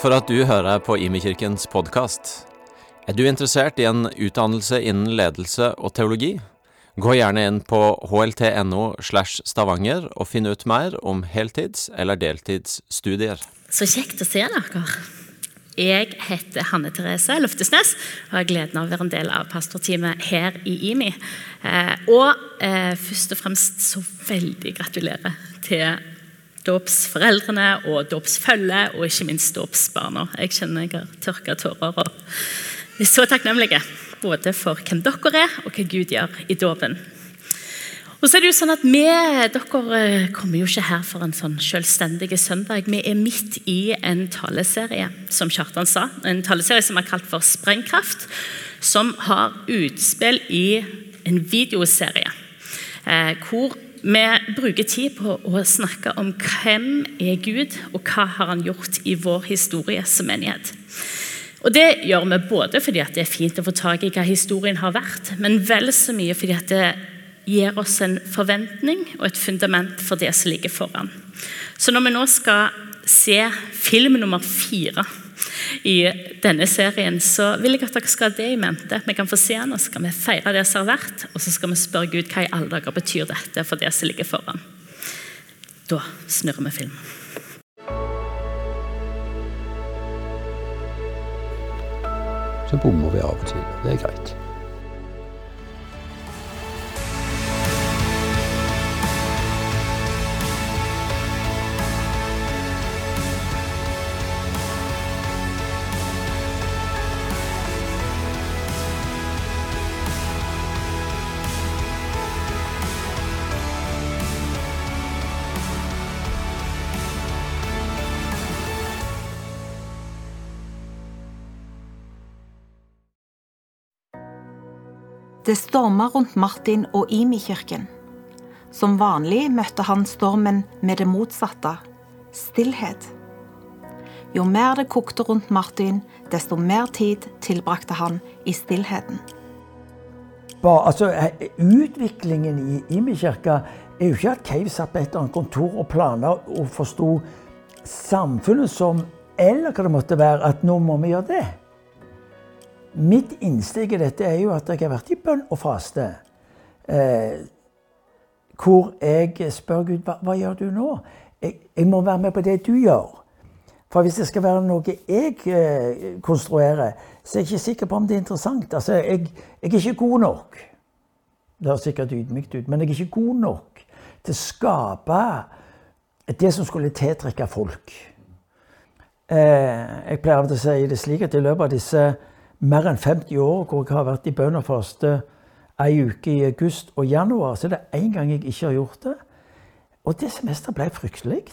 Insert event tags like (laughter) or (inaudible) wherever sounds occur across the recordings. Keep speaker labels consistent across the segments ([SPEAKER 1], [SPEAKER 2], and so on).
[SPEAKER 1] For at du hører på Imekirkens podkast. Er du interessert i en utdannelse innen ledelse og teologi? Gå gjerne inn på hlt.no slash stavanger og finn ut mer om heltids- eller deltidsstudier.
[SPEAKER 2] Så kjekt å se dere. Jeg heter Hanne Therese Løftesnes og har gleden av å være en del av pastorteamet her i IMI. Eh, og eh, først og fremst så veldig gratulerer til dåpsforeldrene og dåpsfølget, og ikke minst dåpsbarna. Jeg kjenner jeg har tørka tårer og er så takknemlige både for hvem dere er, og hva Gud gjør i dåpen. Og så er det jo sånn at Vi dere kommer jo ikke her for en sånn selvstendig søndag. Vi er midt i en taleserie, som Kjartan sa. En taleserie som er kalt for Sprengkraft. Som har utspill i en videoserie. Eh, hvor vi bruker tid på å snakke om hvem er Gud, og hva har han gjort i vår historie som menighet. Og Det gjør vi både fordi det er fint å få tak i hva historien har vært, men vel så mye fordi det gir oss en forventning og et fundament for det som ligger foran. Så når vi nå skal se film nummer fire i denne serien, så vil jeg at dere skal ha det i mente. Vi kan få se den, og så skal vi feire det som har vært, og så skal vi spørre Gud hva i alle dager betyr dette for det som ligger foran. Da snurrer vi filmen.
[SPEAKER 3] Så bommer vi av og til. Det er greit.
[SPEAKER 4] Det storma rundt Martin og Imi-kirken. Som vanlig møtte han stormen med det motsatte stillhet. Jo mer det kokte rundt Martin, desto mer tid tilbrakte han i stillheten.
[SPEAKER 5] Bare, altså, utviklingen i Imi-kirka er jo ikke at Cave satt på et eller annet kontor og planla og forsto samfunnet som Eller hva det måtte være, at nå må vi gjøre det. Mitt innsteg i dette er jo at jeg har vært i bønn og faste. Eh, hvor jeg spør Gud hva, hva gjør du nå? Jeg, jeg, må være med på det du gjør. For hvis det skal være noe jeg eh, konstruerer, så er jeg ikke sikker på om det er interessant. Altså, jeg, jeg er ikke god nok. Det høres sikkert ydmykt ut, men jeg er ikke god nok til å skape det som skulle tiltrekke folk. Eh, jeg pleier å si det slik at i løpet av disse mer enn 50 år hvor jeg har vært i bønn og faste ei uke i august og januar, så er det én gang jeg ikke har gjort det. Og det semesteret ble fryktelig.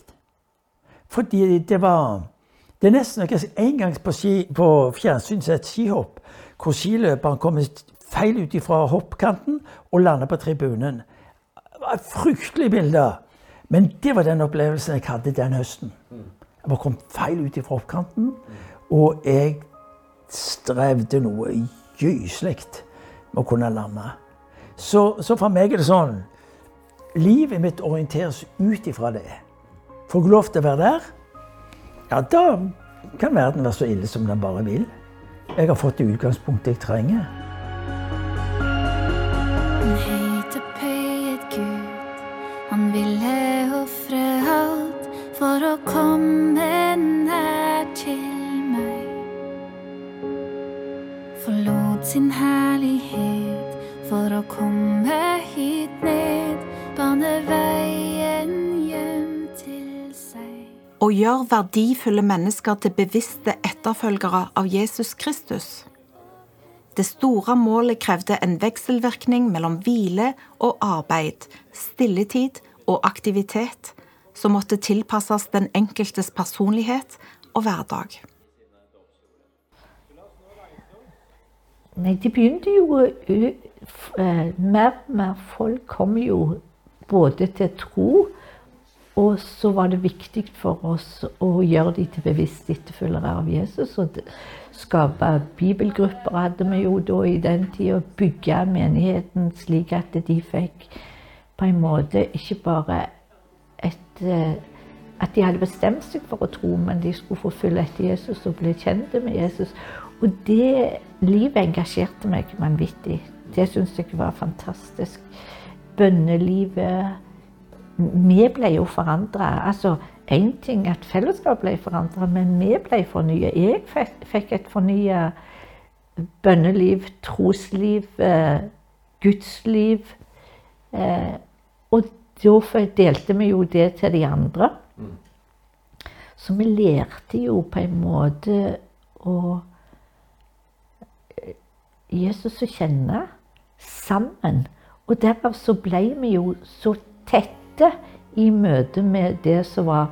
[SPEAKER 5] Fordi det var Det er nesten en gang på, ski, på fjernsyn sett skihopp hvor skiløperen kommer feil ut fra hoppkanten og lander på tribunen. Det var et fryktelig bilde. Men det var den opplevelsen jeg hadde den høsten. Jeg var kommet feil ut fra hoppkanten, og jeg strevde noe gyselig med å kunne lande. Så, så, for meg er det sånn Livet mitt orienteres ut ifra det. Får jeg lov til å være der, ja, da kan verden være så ille som den bare vil. Jeg har fått det utgangspunktet jeg trenger.
[SPEAKER 4] Verdifulle mennesker til bevisste etterfølgere av Jesus Kristus. Det store målet krevde en vekselvirkning mellom hvile og arbeid, stilletid og aktivitet, som måtte tilpasses den enkeltes personlighet og hverdag.
[SPEAKER 6] Nei, det begynte jo uh, Mer og mer folk kom jo både til tro, og så var det viktig for oss å gjøre de til bevisste etterfølgere av Jesus. Og skape bibelgrupper hadde vi jo da i den tida. Bygge menigheten slik at de fikk på en måte ikke bare et uh, at de hadde bestemt seg for å tro, men de skulle få følge etter Jesus og bli kjent med Jesus. Og det livet engasjerte meg vanvittig. Det syns jeg var fantastisk. Bønnelivet Vi ble jo forandra. Altså, én ting at fellesskapet ble forandra, men vi ble fornya. Jeg fikk et fornya bønneliv, trosliv, eh, gudsliv. Eh, og da delte vi jo det til de andre. Så vi lærte jo på en måte å Jesus å kjenne sammen. Og derav så ble vi jo så tette i møte med det som var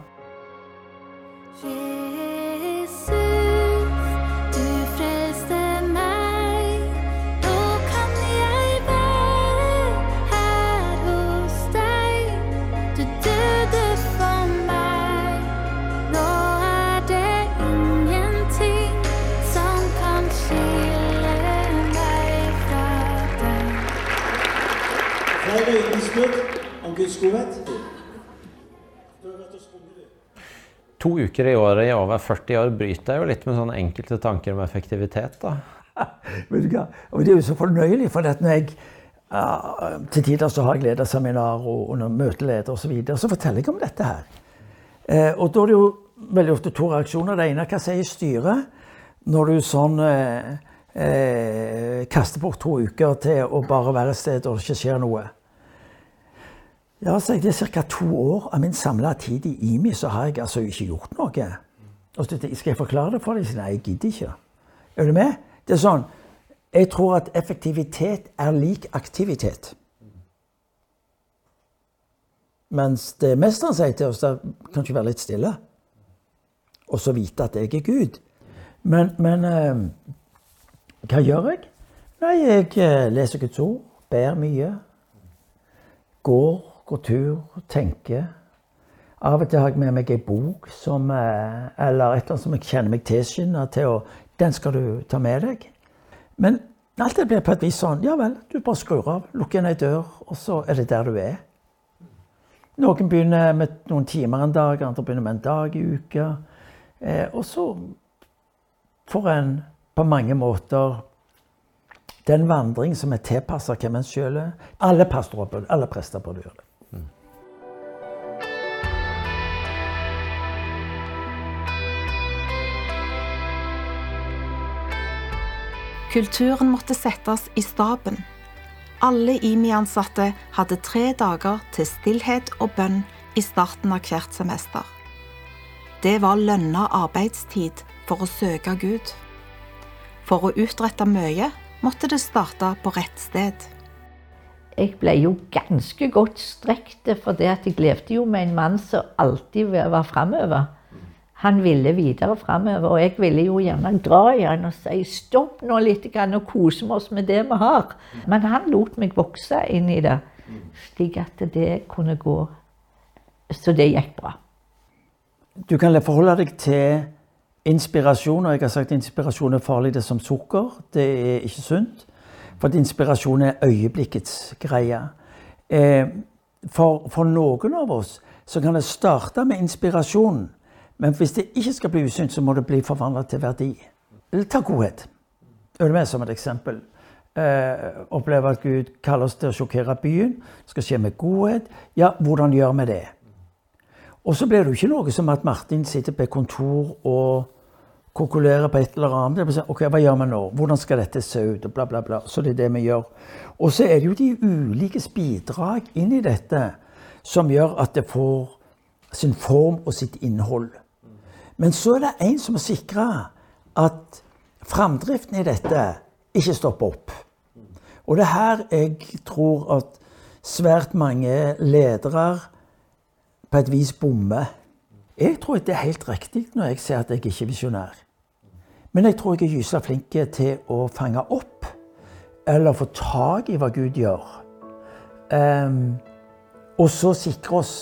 [SPEAKER 7] Guds godhet.
[SPEAKER 1] To uker i året i over 40 år bryter jeg jo litt med sånne enkelte tanker om effektivitet. da. (laughs)
[SPEAKER 5] Vet du hva? Og det er jo så fornøyelig, for at når jeg uh, Til tider så har jeg ledet seminar og, og når møteleder osv., så, videre, så forteller jeg om dette her. Uh, og da er det jo veldig ofte to reaksjoner. Det ene hva sier styret når du sånn uh, eh, kaster bort to uker til å bare være et sted og det ikke skjer noe. Ja, så Det er ca. to år av min samla tid i IMI, så har jeg altså ikke gjort noe. Og så Skal jeg forklare det for deg? Nei, jeg gidder ikke. Er du med? Det er sånn, Jeg tror at effektivitet er lik aktivitet. Mens det mesteren sier til oss, det kan ikke være litt stille. Og så vite at jeg er Gud. Men, men eh, hva gjør jeg? Nei, jeg eh, leser Guds ord, ber mye. Går, går tur, tenke. Av og til har jeg med meg ei bok som, eh, eller et eller annet som jeg kjenner meg tilskynda til Og Den skal du ta med deg. Men alt det blir på et vis sånn Ja vel, du bare skrur av, lukker igjen ei dør, og så er det der du er. Noen begynner med noen timer en dag, andre begynner med en dag i uka. Eh, og så får en på mange måter den vandring som er tilpassa hvem en sjøl er. Alle pastorer alle prester burde gjøre det.
[SPEAKER 4] Kulturen måtte settes i staben. Alle IMI-ansatte hadde tre dager til stillhet og bønn i starten av hvert semester. Det var lønna arbeidstid for å søke Gud. For å utrette mye måtte det starte på rett sted.
[SPEAKER 6] Jeg ble jo ganske godt strekt, for jeg levde jo med en mann som alltid var framover. Han ville videre framover, og jeg ville jo gjerne dra i han og si stopp nå litt og kose oss med det vi har. Men han lot meg vokse inn i det, slik at det kunne gå Så det gikk bra.
[SPEAKER 5] Du kan forholde deg til inspirasjon, og jeg har sagt inspirasjon er farlig, det er som sukker. Det er ikke sunt. For at inspirasjon er øyeblikkets greie. Eh, for, for noen av oss så kan det starte med inspirasjon, men hvis det ikke skal bli usynt, så må det bli forvandla til verdi. Eller ta godhet. Er du med som et eksempel? Eh, oppleve at Gud kaller oss til å sjokkere byen. Det skal skje med godhet. Ja, hvordan gjør vi det? Og så blir det jo ikke noe som at Martin sitter på et kontor og kokulerer på et eller annet. Sånn, ok, Hva gjør vi nå? Hvordan skal dette se ut? Og bla, bla, bla. Så det er det vi gjør. Og så er det jo de ulikes bidrag inn i dette som gjør at det får sin form og sitt innhold. Men så er det en som må sikre at framdriften i dette ikke stopper opp. Og det er her jeg tror at svært mange ledere på et vis bommer. Jeg tror det er helt riktig når jeg sier at jeg ikke er visjonær. Men jeg tror jeg er gyselig flink til å fange opp eller få tak i hva Gud gjør. Um, og så sikre oss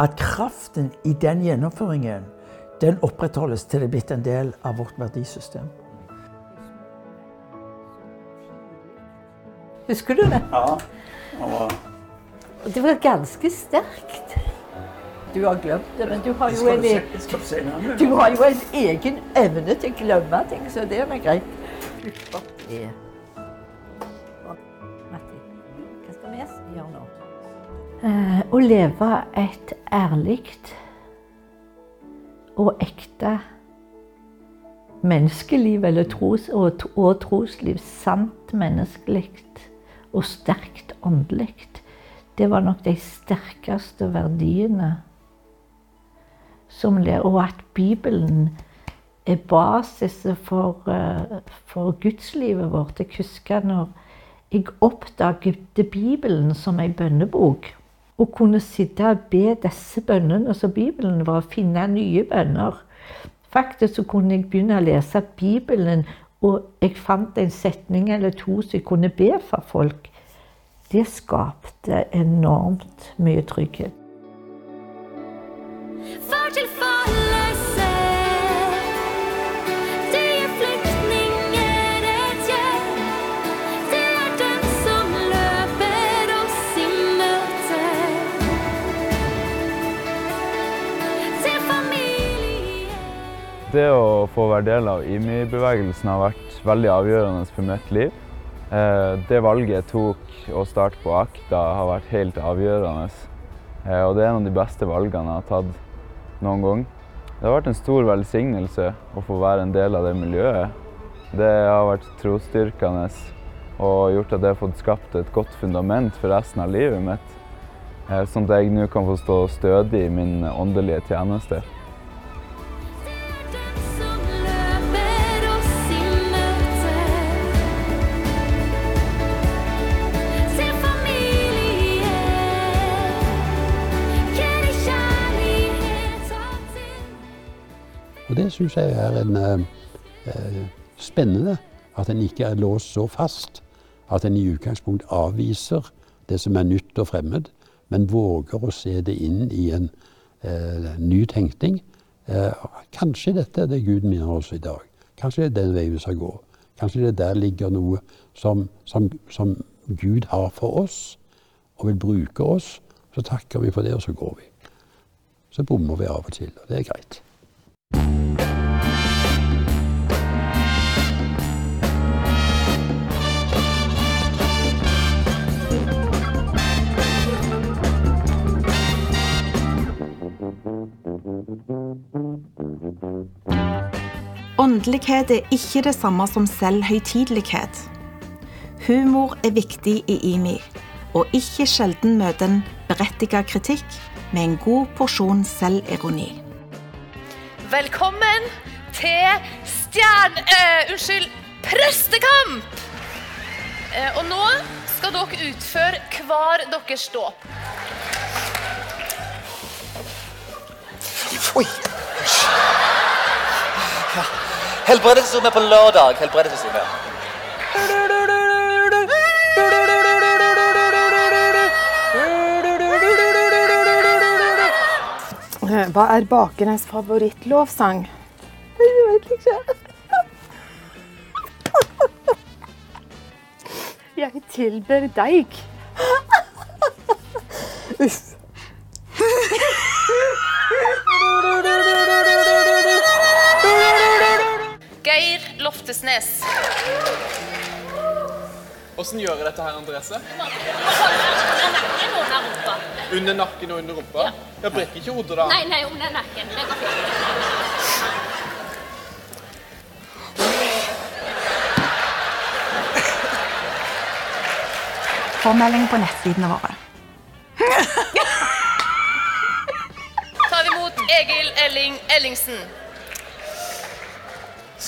[SPEAKER 5] at kraften i den gjennomføringen den opprettholdes til det er blitt en del av vårt verdisystem.
[SPEAKER 6] Husker du det?
[SPEAKER 7] Ja. Og
[SPEAKER 6] Det var ganske sterkt. du har glemt det, men du har jo en,
[SPEAKER 5] du
[SPEAKER 6] har jo en egen evne til å glemme ting, så det er nå greit. Slutt opp hva skal vi gjøre nå? Eh, å leve et ærlig og ekte menneskeliv, eller tros, og, og trosliv, sant menneskelig og sterkt åndelig, det var nok de sterkeste verdiene som Og at Bibelen er basisen for, eh, for gudslivet vårt. Jeg husker når jeg oppdaget Bibelen som ei bønnebok. Å kunne sitte og be disse bønnene som Bibelen var, finne nye bønner. Faktisk så kunne jeg begynne å lese Bibelen, og jeg fant en setning eller to som jeg kunne be for folk. Det skapte enormt mye trygghet.
[SPEAKER 8] Det
[SPEAKER 9] å få være del av IMI-bevegelsen har vært veldig avgjørende for mitt liv. Eh, Det valget jeg tok å starte på AKTA har vært helt avgjørende. Eh, Og det er en av de beste valgene jeg har tatt noen gang. Det har vært en stor velsignelse å få være en del av det miljøet. Det har vært trosstyrkende og gjort at jeg har fått skapt et godt fundament for resten av livet mitt. eh, Sånn at jeg nå kan få stå stødig i min åndelige tjeneste.
[SPEAKER 3] Og det syns jeg er en, eh, eh, spennende. At en ikke er låst så fast. At en i utgangspunkt avviser det som er nytt og fremmed, men våger å se det inn i en eh, ny tenkning. Eh, kanskje dette er det Gud minner oss i dag. Kanskje det er den veien vi skal gå. Kanskje det der ligger noe som, som, som Gud har for oss, og vil bruke oss. Så takker vi for det, og så går vi. Så bommer vi av og til, og det er greit.
[SPEAKER 4] Åndelighet er ikke det samme som selvhøytidelighet. Humor er viktig i IMI, og ikke sjelden møter en berettiget kritikk med en god porsjon selvironi.
[SPEAKER 10] Velkommen til stjern... Uh, unnskyld, prestekamp! Uh, og nå skal dere utføre hver deres dåp.
[SPEAKER 11] Oi! Ja. Helbredelsesrom er på lørdag. Helbredelsesrommet.
[SPEAKER 12] Hva er bakernes favorittlovsang?
[SPEAKER 6] Jeg vet ikke.
[SPEAKER 12] Jeg tilber deg. Uff.
[SPEAKER 10] Geir
[SPEAKER 13] Åssen gjør jeg dette her, Andrese? Under nakken og under rumpa? Jeg brekker ikke hodet da.
[SPEAKER 2] Nei, nei, under nakken. Det går fint.
[SPEAKER 4] Påmelding på nettsidene våre.
[SPEAKER 10] Tar imot Egil Elling Ellingsen.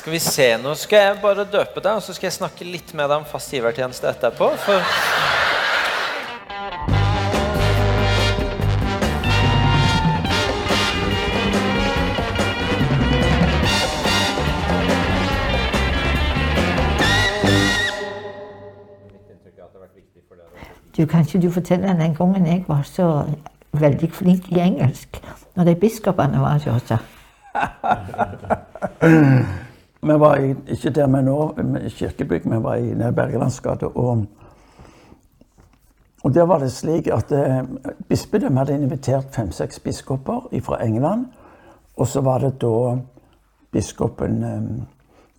[SPEAKER 11] Skal vi se, nå skal jeg bare døpe deg, og så skal jeg snakke litt med deg om fast givertjeneste etterpå. For
[SPEAKER 6] Du, kan ikke du fortelle den gangen jeg var så veldig flink i engelsk? Når de biskopene var hos oss. (laughs)
[SPEAKER 5] Vi var i, ikke der vi nå, i kirkebygg, vi var i Bergelandsgata. Og, Og der var det slik at eh, bispedømmet hadde invitert fem-seks biskoper fra England. Og så var det da biskopen eh,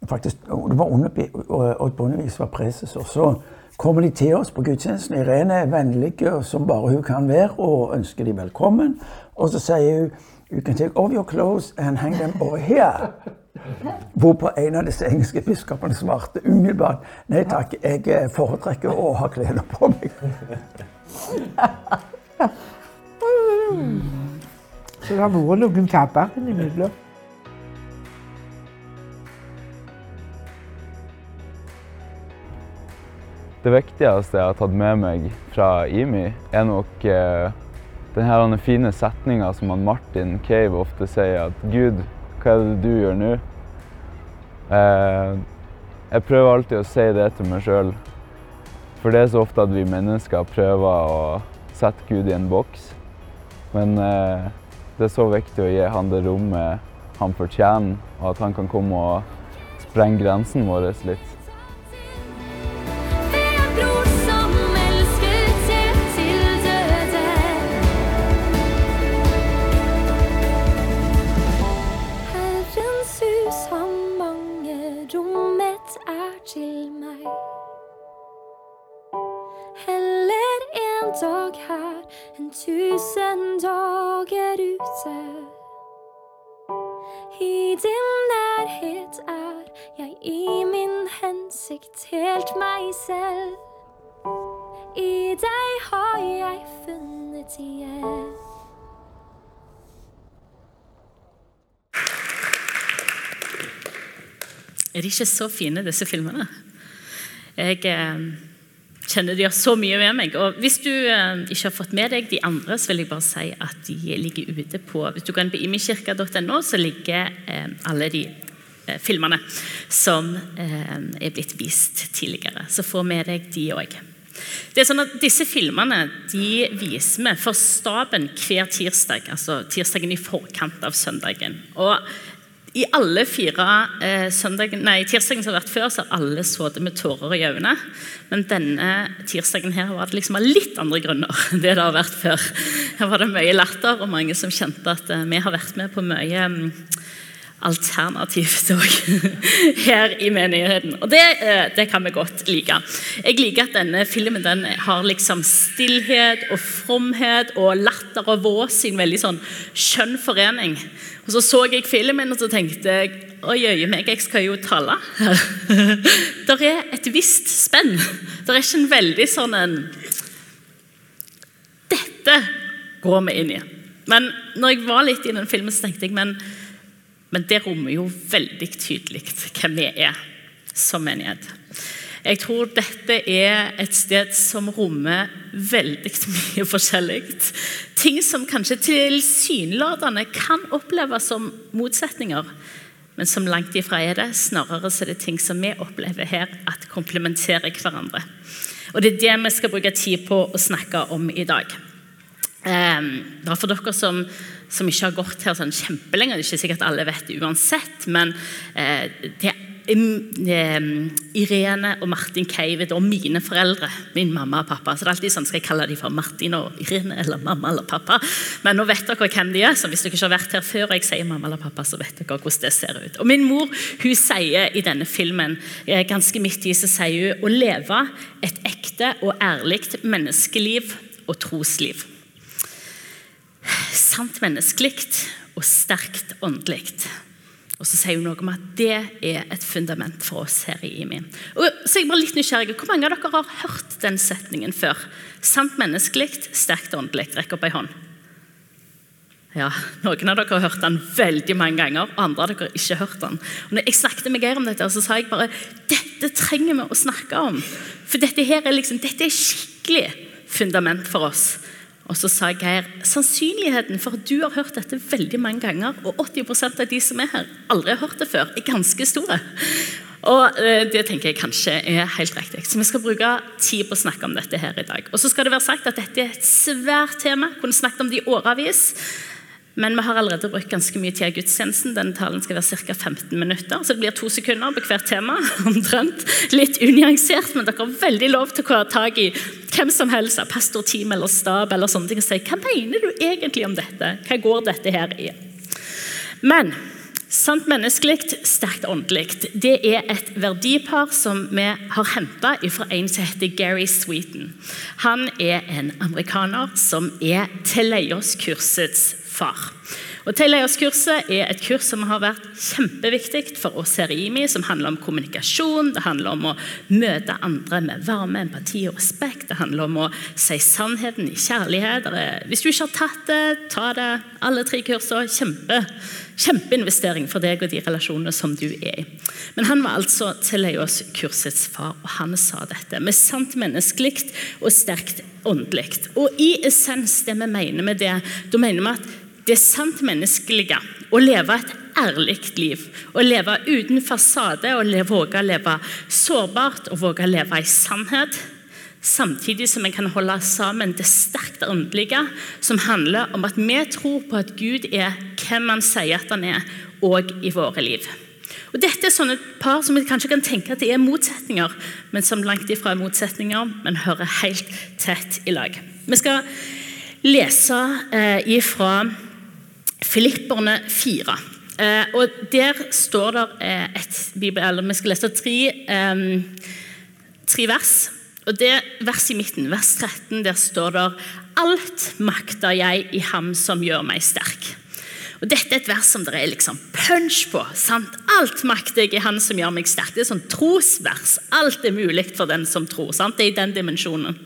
[SPEAKER 5] faktisk, Det var under, Odd Bondevik var preses. Og så kommer de til oss på gudstjenesten. Irene er vennlig som bare hun kan være, og ønsker de velkommen. Og så sier hun You can take off your clothes and hang them over here. Hvorpå en av disse engelske biskopene svarte umiddelbart nei takk, jeg eh, foretrekker å ha klærne på meg.
[SPEAKER 14] Så det har vært noen tabber innimellom.
[SPEAKER 9] Det viktigste jeg har tatt med meg fra IMI, er nok denne den fine setninga som Martin Cave ofte sier, at Gud, hva er det du gjør nå? Eh, jeg prøver alltid å si det til meg sjøl, for det er så ofte at vi mennesker prøver å sette Gud i en boks. Men eh, det er så viktig å gi han det rommet han fortjener, og at han kan komme og sprenge grensen vår litt.
[SPEAKER 8] Dag her enn tusen dager ute. I din nærhet er jeg i min hensikt helt meg selv. I deg har jeg funnet igjen.
[SPEAKER 2] Er de ikke så fine, disse filmene? Jeg eh, kjenner de har så mye med meg. Og hvis du eh, ikke har fått med deg de andre, så vil jeg bare si at de ligger ute på Hvis du går inn på imikirka.no, så ligger eh, alle de eh, filmene som er blitt vist tidligere. Så få med deg de òg. Det er sånn at Disse filmene de viser vi for staben hver tirsdag, altså tirsdagen i forkant av søndagen. Og i alle fire eh, søndagen, nei, tirsdagen som har vært før, så har alle sittet med tårer i øynene. Men denne tirsdagen her var det liksom av litt andre grunner enn det det har vært før. Her var det mye latter, og mange som kjente at eh, vi har vært med på mye mm, alternativt òg (laughs) her i menigheten. Og det, eh, det kan vi godt like. Jeg liker at denne filmen den har liksom stillhet og fromhet og latter og vås i en veldig sånn skjønn forening. Og Så så jeg filmen og så tenkte jeg Oi, jøye meg, jeg skal jo tale her. (laughs) Der er et visst spenn. Det er ikke en veldig sånn en Dette går vi inn i. Men når jeg var litt i den filmen, så tenkte jeg men, men det rommer jo veldig tydelig hvem vi er som menighet. Jeg tror dette er et sted som rommer veldig mye forskjellig. Ting som kanskje tilsynelatende kan oppleves som motsetninger, men som langt ifra er det. Snarere så er det ting som vi opplever her, at komplementerer hverandre. Og Det er det vi skal bruke tid på å snakke om i dag. Er for dere som, som ikke har gått her sånn kjempelenge, det er ikke sikkert alle vet det uansett, men eh, det er um, Irene og Martin Keivet og mine foreldre, min mamma og pappa. Så det er alltid sånn, Skal jeg kalle dem for Martin og Irene eller mamma eller pappa? Men nå vet dere hvem de er, så hvis dere ikke har vært her før og jeg sier mamma eller pappa, så vet dere hvordan det ser ut. Og Min mor hun sier i denne filmen eh, ganske midt i, så sier hun å leve et ekte og ærlig menneskeliv og trosliv. Sant menneskelig og sterkt åndelig. Og så sier hun noe om at det er et fundament for oss her i IMI. Og så er jeg bare litt nysgjerrig. Hvor mange av dere har hørt den setningen før? Sant menneskelig, sterkt åndelig. Rekk opp ei hånd. Ja, Noen av dere har hørt den veldig mange ganger, andre av dere har ikke hørt den. Og når jeg snakket med Geir om dette, så sa jeg bare dette trenger vi å snakke om. For dette her er liksom, dette er skikkelig fundament for oss. Og så sa Geir sannsynligheten for at du har hørt dette veldig mange ganger, og 80% av de som er her, aldri har hørt det før, er ganske store. Og eh, det tenker jeg kanskje er helt riktig. Så vi skal bruke tid på å snakke om dette her i dag. Og så skal det være sagt at dette er et svært tema. Kunne snakket om det i årevis. Men vi har allerede brukt ganske mye tid i gudstjenesten. Denne talen skal være ca. 15 minutter, så det blir to sekunder på hvert tema. (laughs) omtrent. Litt unyansert, men dere har veldig lov til å ta tak i hvem som helst av pastorteam eller stab eller sånne ting og si hva mener du egentlig om dette? Hva går dette her i? Men Sant menneskelig, sterkt åndelig. Det er et verdipar som vi har henta fra en som heter Gary Sweeten. Han er en amerikaner som er Teleios-kursets far. Og Teleios-kurset er et kurs som har vært kjempeviktig for oss her i IMI, som handler om kommunikasjon, det handler om å møte andre med varme, empati og respekt. Det handler om å si sannheten i kjærlighet. Hvis du ikke har tatt det, ta det. Alle tre kursene. Kjempe, kjempeinvestering for deg og de relasjonene som du er i. Men han var altså Teleios-kursets far, og han sa dette med sant menneskelig og sterkt åndelig. Og i essens, det vi mener med det, da mener vi at det sant menneskelige å leve et ærlig liv. Å leve uten fasade og våge å leve sårbart og våge å leve i sannhet. Samtidig som vi kan holde sammen det sterkt åndelige, som handler om at vi tror på at Gud er hvem han sier at han er, òg i våre liv. Og Dette er sånne par som vi kanskje kan tenke at det er motsetninger, men som langt ifra er motsetninger, men hører helt tett i lag. Vi skal lese eh, ifra Filipperne 4. Eh, og Der står det eh, et bibel, Vi skal lese tre, eh, tre vers. Og det Verset i midten, vers 13, der står det Alt makter jeg i ham som gjør meg sterk. Og Dette er et vers som det er liksom punch på. sant? Alt makter jeg i Han som gjør meg sterk. Det er sånn trosvers. Alt er mulig for den som tror. sant? Det er i den dimensjonen.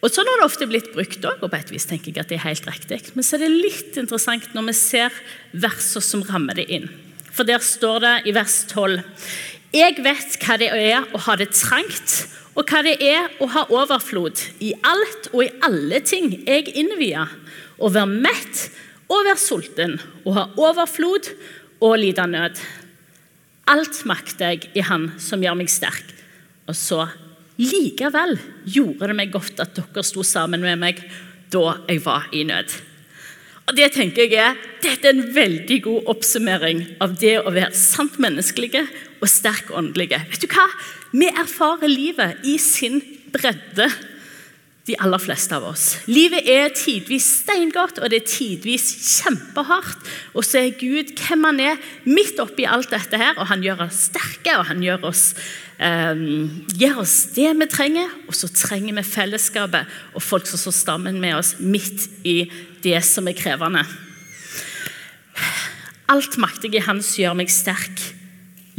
[SPEAKER 2] Og Sånn har det ofte blitt brukt òg, og på et vis tenker jeg at det er helt riktig. Men så er det litt interessant når vi ser verser som rammer det inn. For der står det i vers 12.: Jeg vet hva det er å ha det trangt, og hva det er å ha overflod. I alt og i alle ting jeg innvier. Å være mett og være sulten, å ha overflod og lide nød. Alt makter jeg i Han som gjør meg sterk. Og så Likevel gjorde det meg godt at dere sto sammen med meg da jeg var i nød. Og det tenker jeg er, Dette er en veldig god oppsummering av det å være sant menneskelige og sterk åndelige. Vet du hva? Vi erfarer livet i sin bredde de aller fleste av oss. Livet er tidvis steingodt, og det er tidvis kjempehardt. Og så er Gud hvem han er midt oppi alt dette her, og han gjør oss sterke, og han gjør oss, eh, gir oss det vi trenger, og så trenger vi fellesskapet og folk som står sammen med oss midt i det som er krevende. Alt maktige hans gjør meg sterk.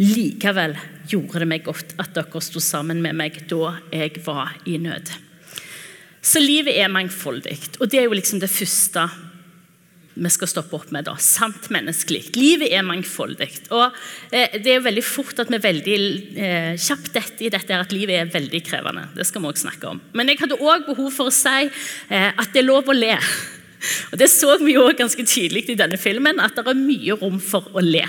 [SPEAKER 2] Likevel gjorde det meg godt at dere sto sammen med meg da jeg var i nød. Så livet er mangfoldig, og det er jo liksom det første vi skal stoppe opp med. da, Sant menneskelig. Livet er mangfoldig. Og eh, Det er veldig fort at vi er veldig eh, kjapt dette i dette at livet er veldig krevende. Det skal vi også snakke om. Men jeg hadde òg behov for å si eh, at det er lov å le. Og Det så vi jo ganske tydelig i denne filmen, at det er mye rom for å le.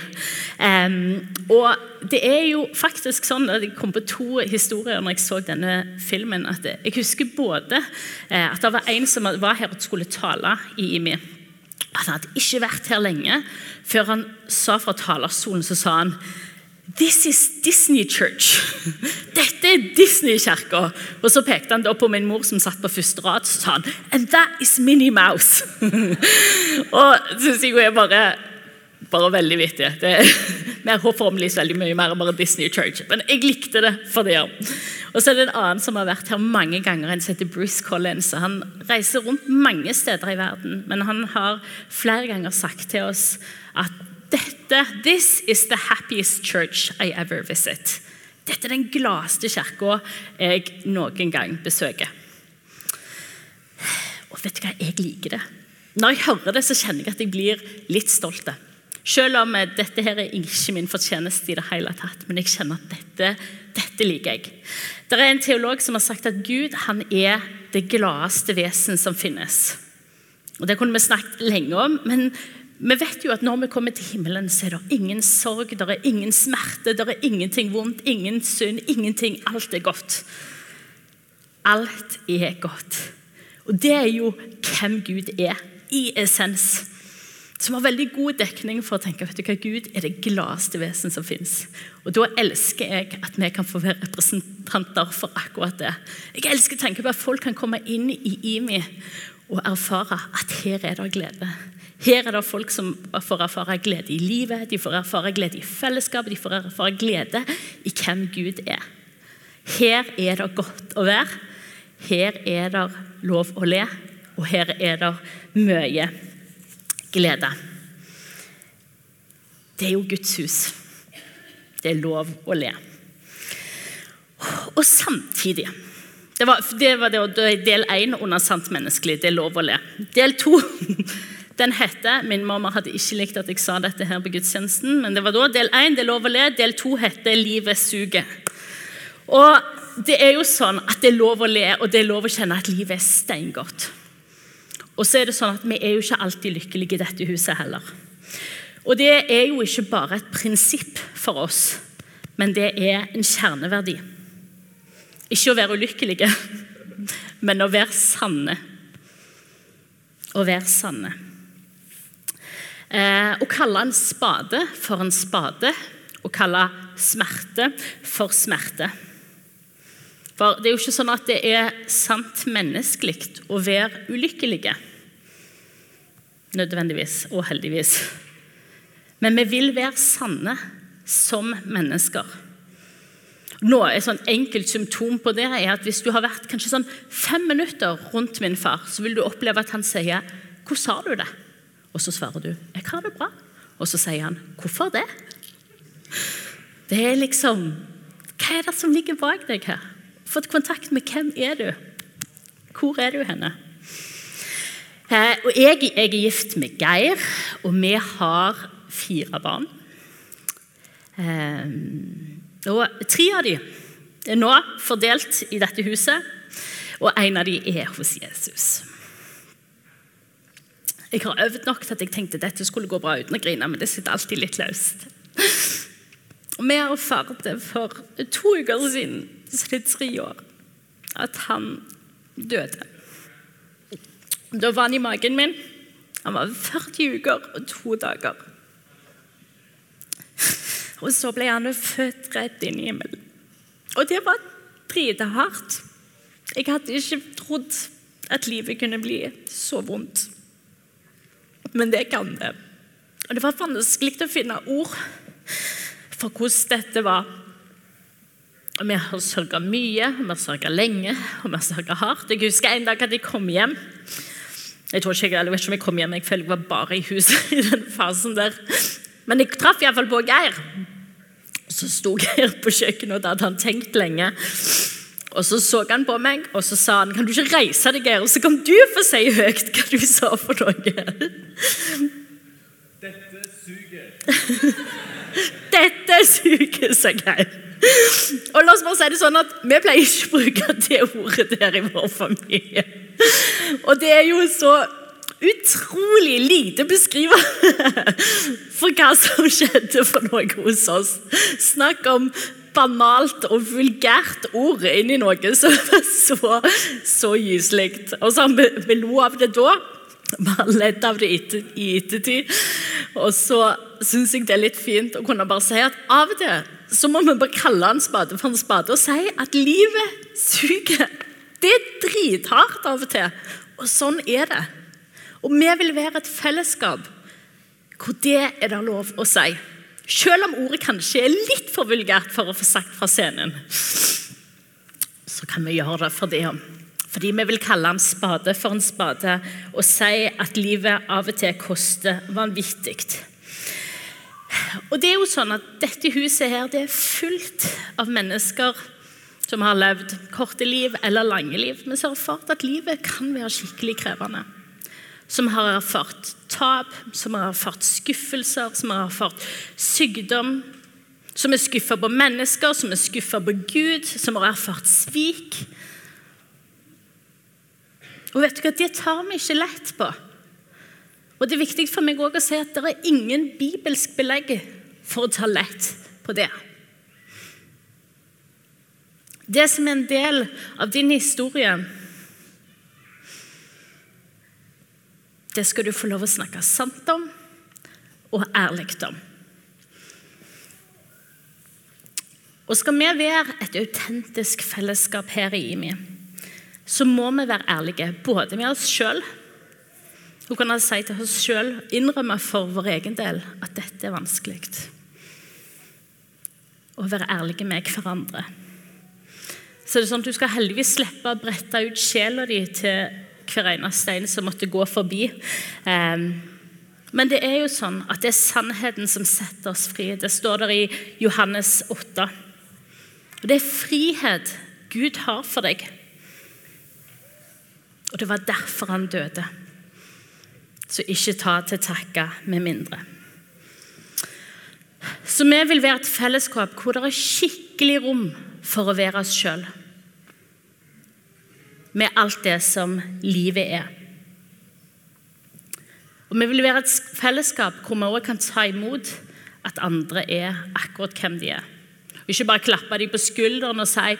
[SPEAKER 2] Um, og det er jo faktisk sånn at Jeg kom på to historier når jeg så denne filmen. at Jeg husker både eh, at det var en som var her og skulle tale i IMI. At han hadde ikke vært her lenge. Før han sa fra talerstolen, så sa han This is Disney Church. (laughs) Dette er Disney-kirka. Og så pekte han da på min mor som satt på første rad, så sa han And that is Minnie Mouse. (laughs) og så sier er bare, bare veldig vittig. Det er (laughs) forhåpentligvis veldig mye mer bare Disney Church. Men jeg likte det for det. Og så er det en annen som har vært her mange ganger, en som heter Bruce Collins. Han reiser rundt mange steder i verden, men han har flere ganger sagt til oss at dette, This is the happiest church I ever visit. Dette er den gladeste kirka jeg noen gang besøker. Og vet du hva, jeg liker det. Når jeg hører det, så kjenner jeg at jeg blir litt stolt. Selv om dette her er ikke min fortjeneste i det hele tatt, men jeg kjenner at dette, dette liker jeg. Det er en teolog som har sagt at Gud han er det gladeste vesen som finnes. Og Det kunne vi snakket lenge om, men vi vet jo at når vi kommer til himmelen, så er det ingen sorg, det er ingen smerte, det er ingenting vondt, ingen synd, ingenting. Alt er godt. Alt er godt. Og det er jo hvem Gud er, i essens. Som har veldig god dekning for å tenke vet du hva, Gud er det gladeste vesen som fins. Og da elsker jeg at vi kan få være representanter for akkurat det. Jeg elsker å tenke på at folk kan komme inn i IMI og erfare at her er det glede. Her er det folk som får erfare glede i livet, de får erfare glede i fellesskap, de får erfare glede i hvem Gud er. Her er det godt å være. Her er det lov å le, og her er det mye glede. Det er jo Guds hus. Det er lov å le. Og samtidig Det var, det var det, del én under sant menneskelig. Det er lov å le. Del to (laughs) den heter Min mamma hadde ikke likt at jeg sa dette her på gudstjenesten, men det var da del én, det er lov å le. Del to heter Livet suger. Og det er jo sånn at det er lov å le, og det er lov å kjenne at livet er steingodt. Og så er det sånn at vi er jo ikke alltid lykkelige i dette huset heller. Og det er jo ikke bare et prinsipp for oss, men det er en kjerneverdi. Ikke å være ulykkelige, men å være sanne. Å være sanne. Eh, å kalle en spade for en spade, å kalle smerte for smerte. For det er jo ikke sånn at det er sant menneskelig å være ulykkelige. Nødvendigvis og heldigvis. Men vi vil være sanne som mennesker. Nå, Et sånn enkelt symptom på det er at hvis du har vært kanskje sånn fem minutter rundt min far, så vil du oppleve at han sier 'Hvor sa du det?' Og så svarer du 'Jeg har det bra'. Og så sier han 'Hvorfor det?' Det er liksom Hva er det som ligger bak deg her? Fått kontakt med hvem er du? Hvor er du henne? Eh, og jeg, jeg er gift med Geir, og vi har fire barn. Eh, og tre av dem er nå fordelt i dette huset, og en av dem er hos Jesus. Jeg har øvd nok til at jeg tenkte dette skulle gå bra uten å grine, men det sitter alltid litt løst. (laughs) Vi erfarte for to uker siden, så det er tre år, at han døde. Da var han i magen min. Han var 40 uker og to dager. Og så ble han født rett inn i himmelen. Og det var dritehardt. Jeg hadde ikke trodd at livet kunne bli så vondt. Men det kan det. Og det var vanskelig å finne ord for hvordan dette var. Og Vi har sørga mye, vi har sørga lenge og vi har sørga hardt. Jeg husker en dag at jeg kom hjem. Jeg tror ikke, jeg, jeg vet ikke om jeg kom hjem, jeg føler jeg var bare i huset (laughs) i den fasen der. Men jeg traff iallfall på Geir. Så sto Geir på kjøkkenet, og da hadde han tenkt lenge. Og Så så han på meg og så sa han, kan du ikke reise deg, Geir, og så kan du få si høyt hva du sa for noe. (laughs)
[SPEAKER 13] Dette suger.
[SPEAKER 2] Dette suger, sa Geir. (laughs) Og la oss bare si det sånn at Vi pleier ikke å bruke det ordet der i vår familie. Og det er jo så utrolig lite beskrivende (laughs) for hva som skjedde for noe hos oss. Snakk om banalt og vulgært ord inni noe som (laughs) var så, så gyselig. Og så vi, vi lo av det da. Vi har ledd av det i ettertid. Og så syns jeg det er litt fint å kunne bare si at av og til så må vi bare kalle en spade for en spade og si at livet suger. Det er drithardt av og til, og sånn er det. Og vi vil være et fellesskap hvor det er det lov å si. Selv om ordet kanskje er litt for vulgært for å få sagt fra scenen, så kan vi gjøre det for det. Fordi vi vil kalle en spade for en spade og si at livet av og til koster vanvittig. Og det er jo sånn at Dette huset her, det er fullt av mennesker som har levd korte liv eller lange liv, men som har erfart at livet kan være skikkelig krevende. Som har erfart tap, som har erfart skuffelser, som har erfart sykdom. Som er skuffa på mennesker, som er skuffa på Gud, som har erfart svik. Og vet du hva, Det tar vi ikke lett på. Og Det er viktig for meg også å si at det er ingen bibelsk belegg for å ta lett på det. Det som er en del av din historie, det skal du få lov å snakke sant om, og ærlig om. Og skal vi være et autentisk fellesskap her i IMI, så må vi være ærlige både med oss sjøl Hun kan si til oss sjøl, innrømme for vår egen del, at dette er vanskelig. Og være ærlige med hverandre. Så det er sånn at Du skal heldigvis slippe å brette ut sjela di til hver eneste en som måtte gå forbi. Um, men det er jo sånn at det er sannheten som setter oss fri. Det står der i Johannes 8. Og Det er frihet Gud har for deg. Og det var derfor han døde. Så ikke ta til takke med mindre. Så vi vil være et fellesskap hvor det er skikkelig rom for å være oss sjøl. Med alt det som livet er. Og Vi vil være et fellesskap hvor vi også kan ta imot at andre er akkurat hvem de er. Og ikke bare klappe dem på skulderen og si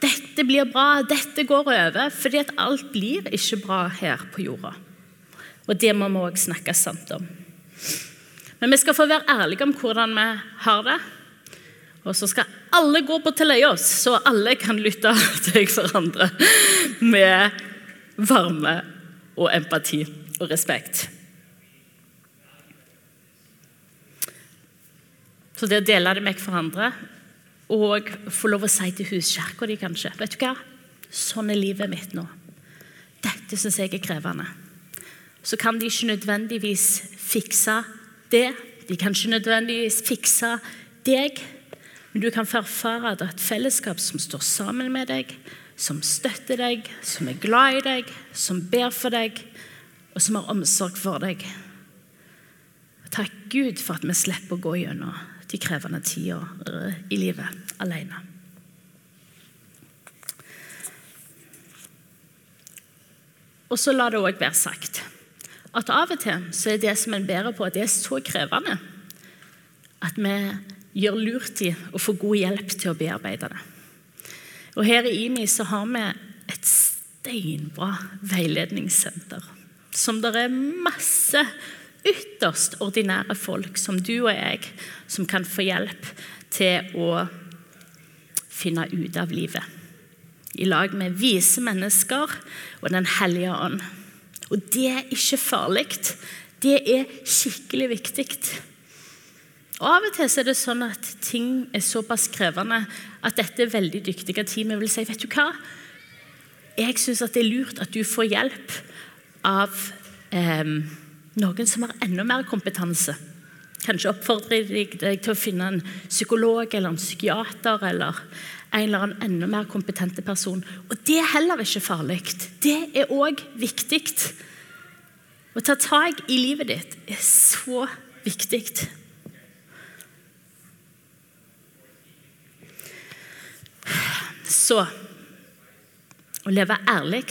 [SPEAKER 2] 'dette blir bra, dette går over', fordi at alt blir ikke bra her på jorda. Og det må vi òg snakke sant om. Men vi skal få være ærlige om hvordan vi har det. Og så skal alle gå på Teleios, så alle kan lytte (laughs) til hverandre med varme og empati og respekt. Så det å dele det med hverandre og få lov å si til huskirka di kanskje Vet du hva? Sånn er livet mitt nå. Dette syns jeg er krevende så kan de ikke nødvendigvis fikse det. De kan ikke nødvendigvis fikse deg. Men du kan få erfare at det er et fellesskap som står sammen med deg, som støtter deg, som er glad i deg, som ber for deg, og som har omsorg for deg. Takk Gud for at vi slipper å gå gjennom de krevende tider i livet alene. Og så la det òg være sagt at av og til så er det som en bærer på, at det er så krevende at vi gjør lurt i å få god hjelp til å bearbeide det. Og Her i IMI så har vi et steinbra veiledningssenter. Som det er masse ytterst ordinære folk som du og jeg som kan få hjelp til å finne ut av livet. I lag med vise mennesker og Den hellige ånd. Og det er ikke farlig. Det er skikkelig viktig. Og Av og til er det sånn at ting er såpass krevende at dette er veldig dyktige teamet vil si vet du hva? Jeg syns det er lurt at du får hjelp av eh, noen som har enda mer kompetanse. Kanskje oppfordrer de deg til å finne en psykolog eller en psykiater eller en eller annen enda mer kompetente person. Og det er heller ikke farlig. Det er òg viktig. Å ta tak i livet ditt er så viktig. Så å leve ærlig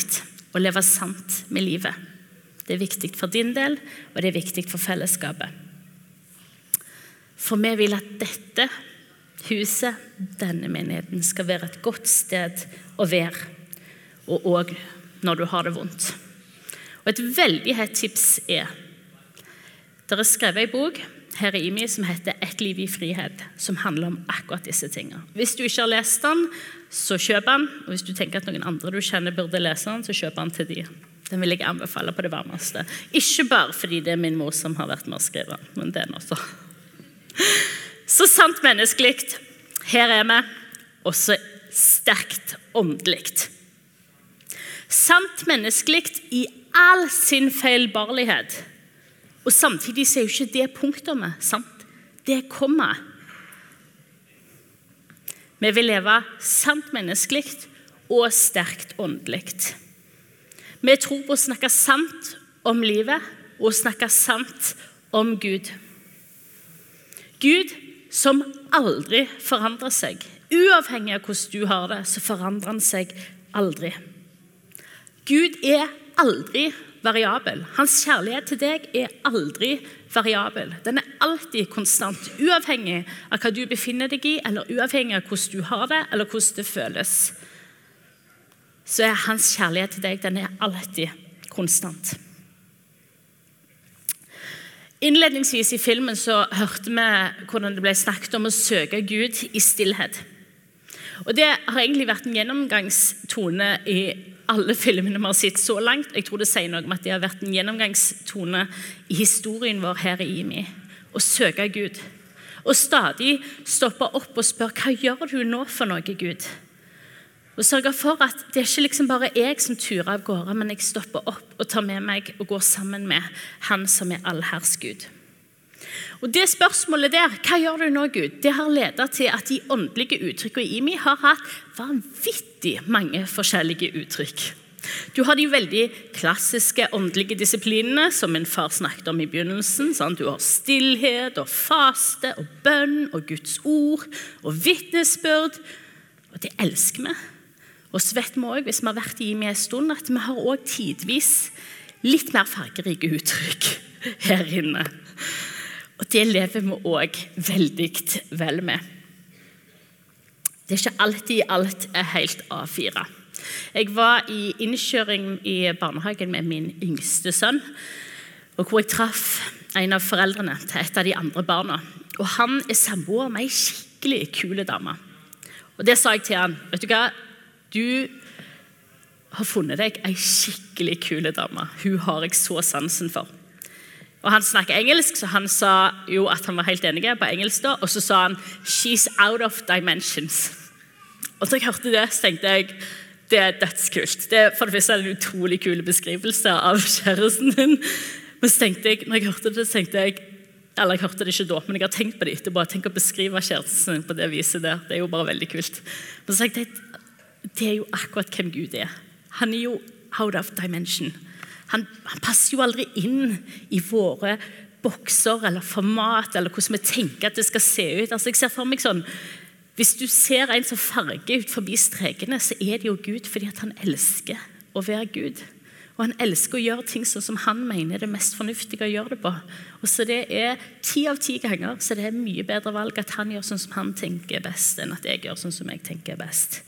[SPEAKER 2] og leve sant med livet. Det er viktig for din del, og det er viktig for fellesskapet. For vi vil at dette huset, denne menigheten, skal være et godt sted å være, og òg når du har det vondt. Og Et veldig hett tips er Det er skrevet ei bok her i IMI som heter 'Et liv i frihet', som handler om akkurat disse tingene. Hvis du ikke har lest den, så kjøp den. Og hvis du tenker at noen andre du kjenner burde lese den, så kjøp den til de. Den vil jeg anbefale på det varmeste. Ikke bare fordi det er min mor som har vært med å skrive den, men den også. Så sant menneskelig. Her er vi. Også sterkt åndelig. Sant menneskelig i all sin feilbarlighet. Og samtidig er jo ikke det punktumet. sant? Det kommer. Vi vil leve sant menneskelig og sterkt åndelig. Vi tror på å snakke sant om livet og snakke sant om Gud. Gud som aldri forandrer seg. Uavhengig av hvordan du har det, så forandrer han seg aldri. Gud er aldri variabel. Hans kjærlighet til deg er aldri variabel. Den er alltid konstant, uavhengig av hva du befinner deg i, eller uavhengig av hvordan du har det, eller hvordan det føles. Så er hans kjærlighet til deg den er alltid konstant. Innledningsvis i filmen så hørte vi hvordan det ble snakket om å søke Gud i stillhet. Og Det har egentlig vært en gjennomgangstone i alle filmene vi har sett så langt. Jeg tror det sier noe om at det har vært en gjennomgangstone i historien vår her i IMI. Å søke Gud. Og stadig stoppe opp og spørre hva gjør du nå for noe, Gud? Og sørge for at det er ikke liksom bare jeg som turer av gårde, men jeg stopper opp og tar med meg og går sammen med Han som er allherrsgud. Og Det spørsmålet der, hva gjør du nå, Gud, det har ledet til at de åndelige uttrykkene i meg har hatt vanvittig mange forskjellige uttrykk. Du har de veldig klassiske åndelige disiplinene som min far snakket om i begynnelsen. Sant? Du har stillhet og faste og bønn og Guds ord og vitnesbyrd. Og det elsker vi. Og så vet vi også, hvis vi har vært i IMI en stund, at vi har også tidvis litt mer fargerike uttrykk (laughs) her inne. Og det lever vi òg veldig vel med. Det er ikke alltid alt er helt A4. Jeg var i innkjøring i barnehagen med min yngste sønn, og hvor jeg traff en av foreldrene til et av de andre barna. Og Han er samboer med ei skikkelig kul dame. Og Det sa jeg til han. Vet du hva? Du har funnet deg ei skikkelig kul dame. Hun har jeg så sansen for. Og Han snakker engelsk, så han sa jo at han var helt enig på engelsk. da, Og så sa han 'She's out of dimensions'. Og da jeg hørte det, så tenkte jeg det er dødskult. Det er for det første en utrolig kul beskrivelse av kjæresten din. Men så tenkte jeg, når jeg hørte det, så tenkte jeg eller jeg hørte det ikke da, men jeg har tenkt på det etterpå. Tenk å beskrive kjæresten sin på det viset der. Det er jo bare veldig kult. Men så tenkte jeg, det er jo akkurat hvem Gud er. Han er jo out of dimension. Han, han passer jo aldri inn i våre bokser eller format eller hvordan vi tenker at det skal se ut. Altså jeg ser for meg sånn, Hvis du ser en som farger ut forbi strekene, så er det jo Gud fordi han elsker å være Gud. Og han elsker å gjøre ting sånn som han mener er det mest fornuftige å gjøre det på. Og så det er Ti av ti ganger så det er mye bedre valg at han gjør sånn som han tenker er best, enn at jeg gjør sånn som jeg tenker er best.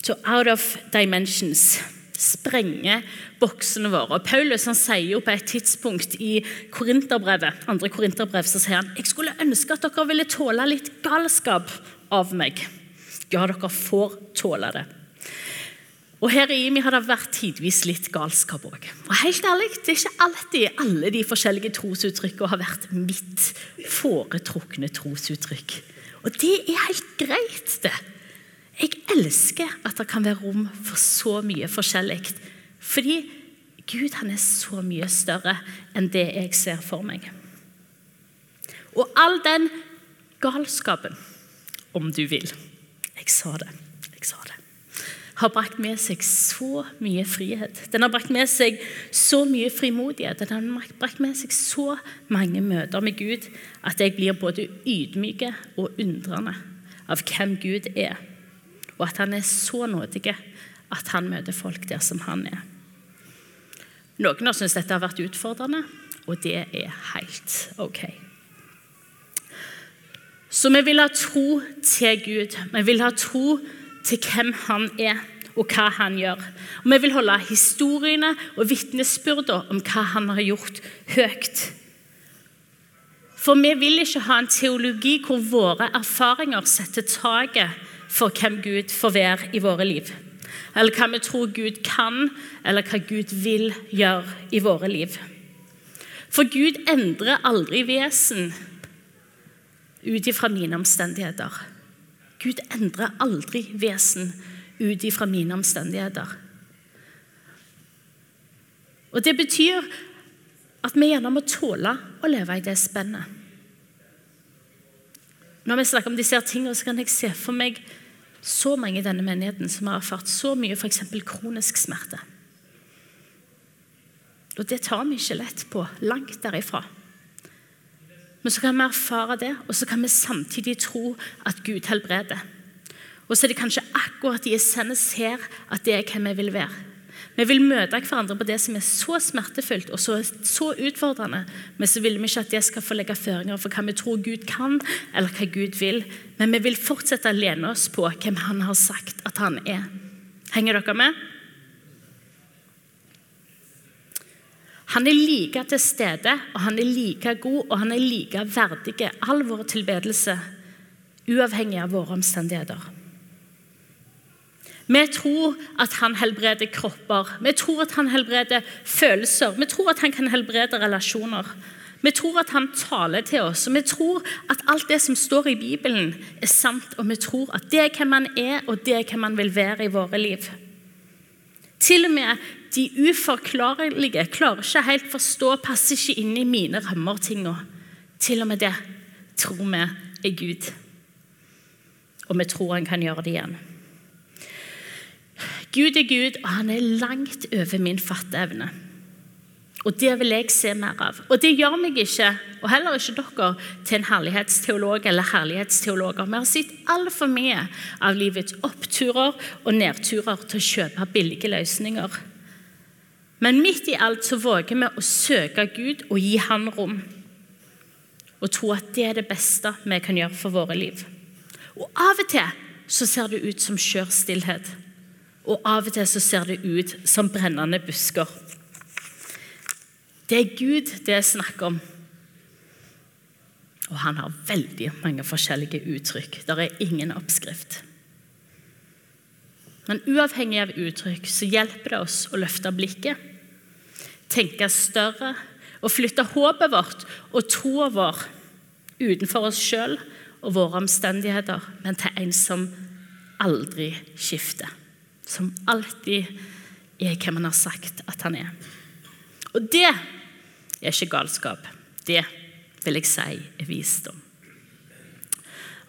[SPEAKER 2] Så out of dimensions Sprenge boksene våre. Og Paulus han sier jo på et tidspunkt i Korinterbrevet, andre Korinterbrev så sier han, jeg skulle ønske at dere ville tåle litt galskap av meg. Ja, dere får tåle det. Og Her i IMI har det vært tidvis litt galskap òg. Og helt ærlig, det er ikke alltid alle de forskjellige trosuttrykkene har vært mitt foretrukne trosuttrykk. Og det er helt greit, det. Jeg elsker at det kan være rom for så mye forskjellig. Fordi Gud han er så mye større enn det jeg ser for meg. Og all den galskapen, om du vil Jeg sa det. Jeg sa det. Har brakt med seg så mye frihet. Den har brakt med seg så mye frimodighet. Den har brakt med seg så mange møter med Gud at jeg blir både ydmyk og undrende av hvem Gud er og at han er så nådig at han møter folk der som han er. Noen har syntes dette har vært utfordrende, og det er helt ok. Så vi vil ha tro til Gud. Vi vil ha tro til hvem han er, og hva han gjør. Og Vi vil holde historiene og vitnesbyrdene om hva han har gjort, høyt. For vi vil ikke ha en teologi hvor våre erfaringer setter taket for hvem Gud får være i våre liv. Eller hva vi tror Gud kan, eller hva Gud vil gjøre i våre liv. For Gud endrer aldri vesen ut ifra mine omstendigheter. Gud endrer aldri vesen ut ifra mine omstendigheter. Og Det betyr at vi gjerne må tåle å leve i det spennet. Når vi snakker om disse tingene, så kan jeg se for meg så mange i denne menigheten som har erfart så mye f.eks. kronisk smerte. Og det tar vi ikke lett på. Langt derifra. Men så kan vi erfare det, og så kan vi samtidig tro at Gud helbreder. Og så er det kanskje akkurat i essens her at det er hvem vi vil være. Vi vil møte hverandre på det som er så smertefullt og så, så utfordrende. Men så vil vi ikke at det skal få legge føringer for hva vi tror Gud kan, eller hva Gud vil. Men vi vil fortsette å lene oss på hvem Han har sagt at Han er. Henger dere med? Han er like til stede, og han er like god, og han er like verdig all vår tilbedelse, uavhengig av våre omstendigheter. Vi tror at han helbreder kropper, vi tror at han helbreder følelser, vi tror at han kan helbrede relasjoner. Vi tror at han taler til oss, og vi tror at alt det som står i Bibelen, er sant. Og vi tror at det er hvem han er, og det er hvem han vil være i våre liv. Til og med de uforklarlige klarer ikke helt forstå, passer ikke inn i mine rammer, tinga. Til og med det tror vi er Gud. Og vi tror han kan gjøre det igjen. Gud er Gud, og han er langt over min fatteevne. Og det vil jeg se mer av. Og det gjør meg ikke, og heller ikke dere, til en herlighetsteolog eller herlighetsteologer. Vi har sett altfor mye av livets oppturer og nedturer til å kjøpe billige løsninger. Men midt i alt så våger vi å søke Gud og gi Han rom. Og tro at det er det beste vi kan gjøre for våre liv. Og av og til så ser det ut som skjør stillhet. Og av og til så ser det ut som brennende busker. Det er Gud det er snakk om. Og han har veldig mange forskjellige uttrykk. Det er ingen oppskrift. Men uavhengig av uttrykk så hjelper det oss å løfte blikket, tenke større og flytte håpet vårt og troa vår utenfor oss sjøl og våre omstendigheter, men til en som aldri skifter. Som alltid er hvem han har sagt at han er. Og det er ikke galskap. Det vil jeg si er visdom.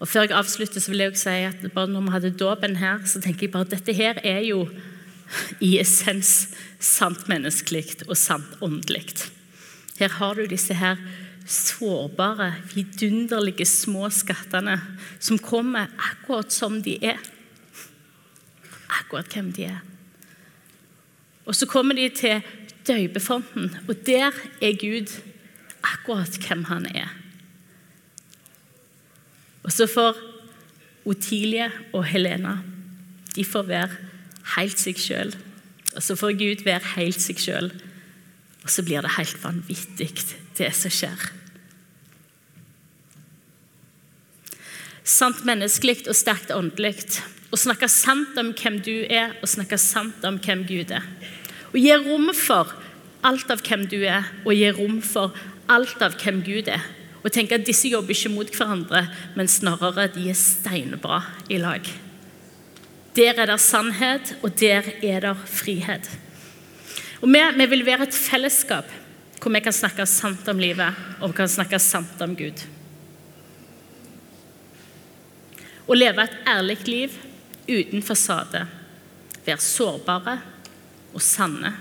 [SPEAKER 2] Og Før jeg avslutter, så vil jeg også si at bare når vi hadde dåpen her, så tenker jeg bare at dette her er jo i essens sant menneskelig og sant åndelig. Her har du disse her sårbare, vidunderlige små skattene som kommer akkurat som de er. Akkurat hvem de er. Og så kommer de til døypefonten, og der er Gud akkurat hvem han er. Og så får Otilie og Helena de får være helt seg sjøl. Og så får Gud være helt seg sjøl. Og så blir det helt vanvittig, det som skjer. Sant menneskelig og sterkt åndelig. Å snakke sant om hvem du er, og snakke sant om hvem Gud er. Og gi rom for alt av hvem du er, og gi rom for alt av hvem Gud er. Og tenke at disse jobber ikke mot hverandre, men snarere de er steinbra i lag. Der er det sannhet, og der er det frihet. Og vi, vi vil være et fellesskap hvor vi kan snakke sant om livet, og vi kan snakke sant om Gud. Å leve et ærlig liv uten fasade. Være sårbare og sanne.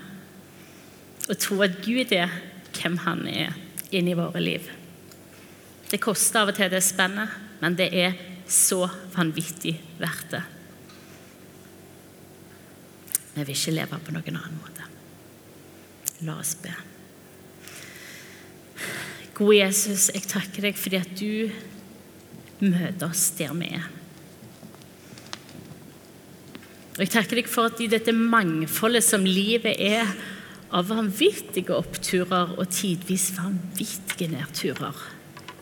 [SPEAKER 2] Og tro at Gud er hvem han er inni våre liv. Det koster av og til det spennet, men det er så vanvittig verdt det. Vi vil ikke leve på noen annen måte. La oss be. Gode Jesus, jeg takker deg fordi at du møter oss der vi er. Og Jeg takker deg for at i dette mangfoldet som livet er, av vanvittige oppturer og tidvis vanvittige nedturer,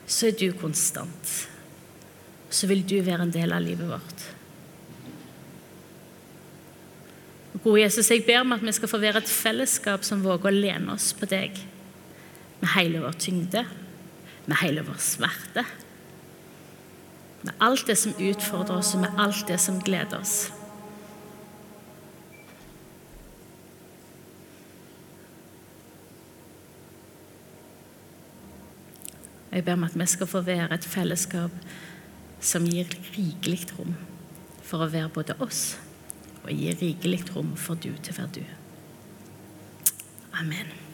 [SPEAKER 2] så er du konstant. Så vil du være en del av livet vårt. Gode Jesus, jeg ber om at vi skal få være et fellesskap som våger å lene oss på deg med hele vår tyngde, med hele vår smerte, med alt det som utfordrer oss, og med alt det som gleder oss. Jeg ber om at vi skal få være et fellesskap som gir rikelig rom for å være både oss og gir rikelig rom for du til å være du. Amen.